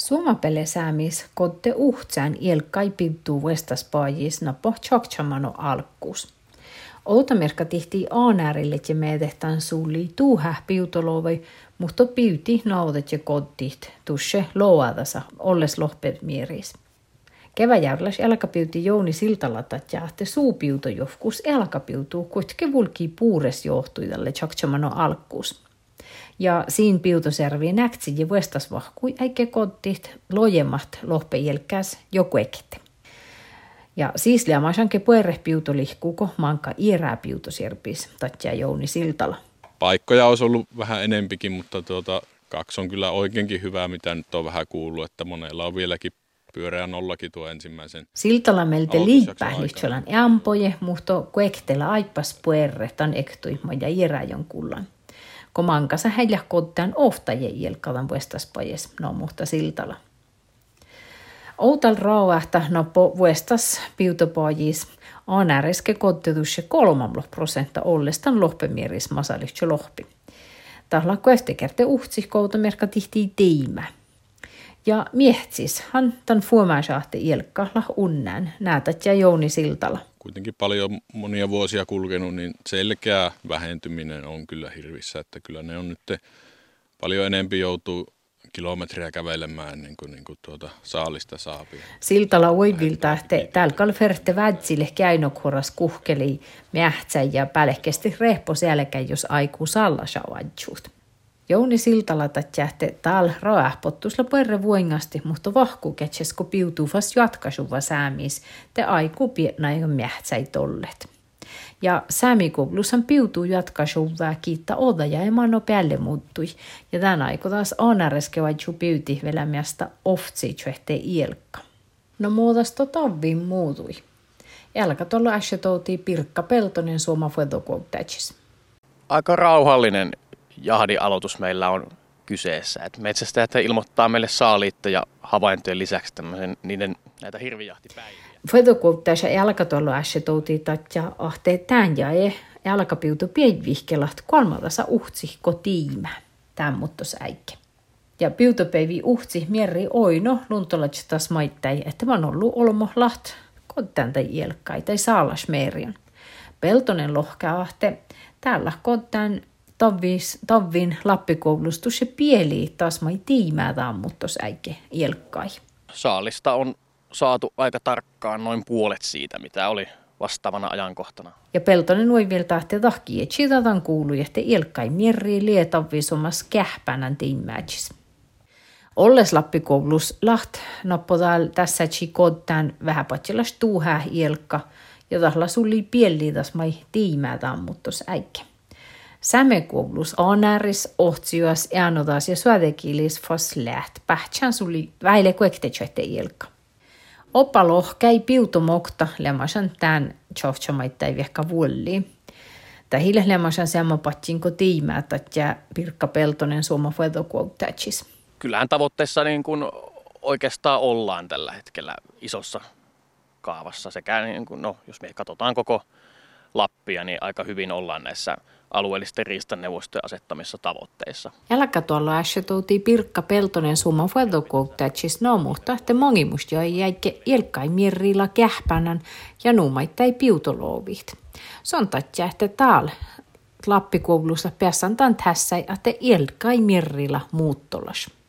Suomapele säämis kotte uhtsään ilkkai pittuu vestaspaajis napo tjoktsamano alkkus. Outamerkka tihti aanäärille ja meetehtään sulli tuuhä piutolovei, mutta piuti naudet ja kottit tusse loadasa olles lohpet mieris. Keväjärläs elkapiuti Jouni Siltalatat ja te suupiuto jofkus elkapiutuu kuitenkin vulkii puures johtuidalle tjoktsamano alkkuus. Ja siinä piutoservi näktsi ja vuestas vahkui äike kottit lojemmat lohpejälkäs joku ekitte. Ja siis liamasanke puerre piuto lihkuuko manka iärää piutosierpis tatja Jouni Siltala. Paikkoja olisi ollut vähän enempikin, mutta tuota, kaksi on kyllä oikeinkin hyvää, mitä nyt on vähän kuullut, että monella on vieläkin pyöreä nollakin tuo ensimmäisen. Siltala meiltä liippää lyhtsölän ampoje, mutta kuektela aipas puerre tan ektui ja iärää kullan komankasa heillä kodtaan oftaje ilkalan vuestaspajes no mutta siltala. Outal rauahta no po vuestas piutopajis on ääreske kottetusse kolmamlo prosenta ollestan lohpemieris masalitsö lohpi. Tahla koeste kerte uhtsi koutomerkka tihtii tiimä. Ja miehtis, han tan fuomaisahte ilkkalla unnään, näätät ja Jouni Siltala kuitenkin paljon monia vuosia kulkenut, niin selkeä vähentyminen on kyllä hirvissä, että kyllä ne on nyt paljon enempi joutuu kilometriä kävelemään niin kuin, niin kuin tuota saalista saapia. Siltala oivilta, että täällä kalferte vädsille käynokhoras kuhkeli mähtsä ja pälehkesti rehpo selkä, jos aikuu sallasau Jouni Siltala tähte tal raahpottusla perre vuingasti, mutta vahku ketsesko piutuvas jatkasuva säämis, te aiku pietnaion mähtsäi tollet. Ja säämikoblussan piutuu jatkasuvaa kiittää oda ja emano päälle muuttui, ja tämän aiku taas anareske vaitsu piuti velämästä oftsi ielkka. No muodosta tavviin muutui. Jalka tuolla äsjetoutii Pirkka Peltonen Suoma. Aika rauhallinen jahdin aloitus meillä on kyseessä. Et metsästäjät ilmoittaa meille saaliitta ja havaintojen lisäksi niiden näitä hirvijahtipäiviä. Födokouttajassa jalkatuolla ässetouti ja ahte tämän ja e jalkapiutu pienvihkelat kolmallasa uhtsi kotiimä. Tämän muttos äikke. Ja piutopeivi uhtsi mierri oino luntolats maittai, että on ollut olmo laht kottan tai jelkkai tai saalasmerion. Peltonen lohkaa ahte, täällä kottan tavvis, tavvin lappikoulustus ja pieli taas mai tiimää tammuttos äike jelkkai. Saalista on saatu aika tarkkaan noin puolet siitä, mitä oli vastaavana ajankohtana. Ja Peltonen nuoi vielä tahti tahki, että siitä kuulu, että ilkkai mierri lietavvis omas kähpänän tiimätsis. Olles lappikoulus laht nappotal tässä kodtaan vähän patselas tuuhää ilkka, ja tahla sulli pieliitas mai tiimää tammuttos äike. Sämekuoblus anäris ohtsioas eanodas ja suadekilis fos läht pähtsän suli väile kuektechoitte ilka. Oppa lohkäi piutomokta lemasan tän tjohtsomaittai vihka vuolli. Tähille lemasan sama patsinko tiimää, ja Pirkka Peltonen suoma fuedokuouttajis. Kyllähän tavoitteessa niin kuin oikeastaan ollaan tällä hetkellä isossa kaavassa sekä niin kuin, no, jos me katsotaan koko Lappia, niin aika hyvin ollaan näissä alueellisten riistaneuvostojen asettamissa tavoitteissa. Älkä tuolla äsjetouti Pirkka Peltonen summa fueltokouttajis no mutta että mongimusta jo jäikke ilkai mirrilla kähpänän ja nuumaittai piutoloovit. Se on tatja, että täällä Lappikoulussa päässään tässä, että ilkai mirrilla muuttolas.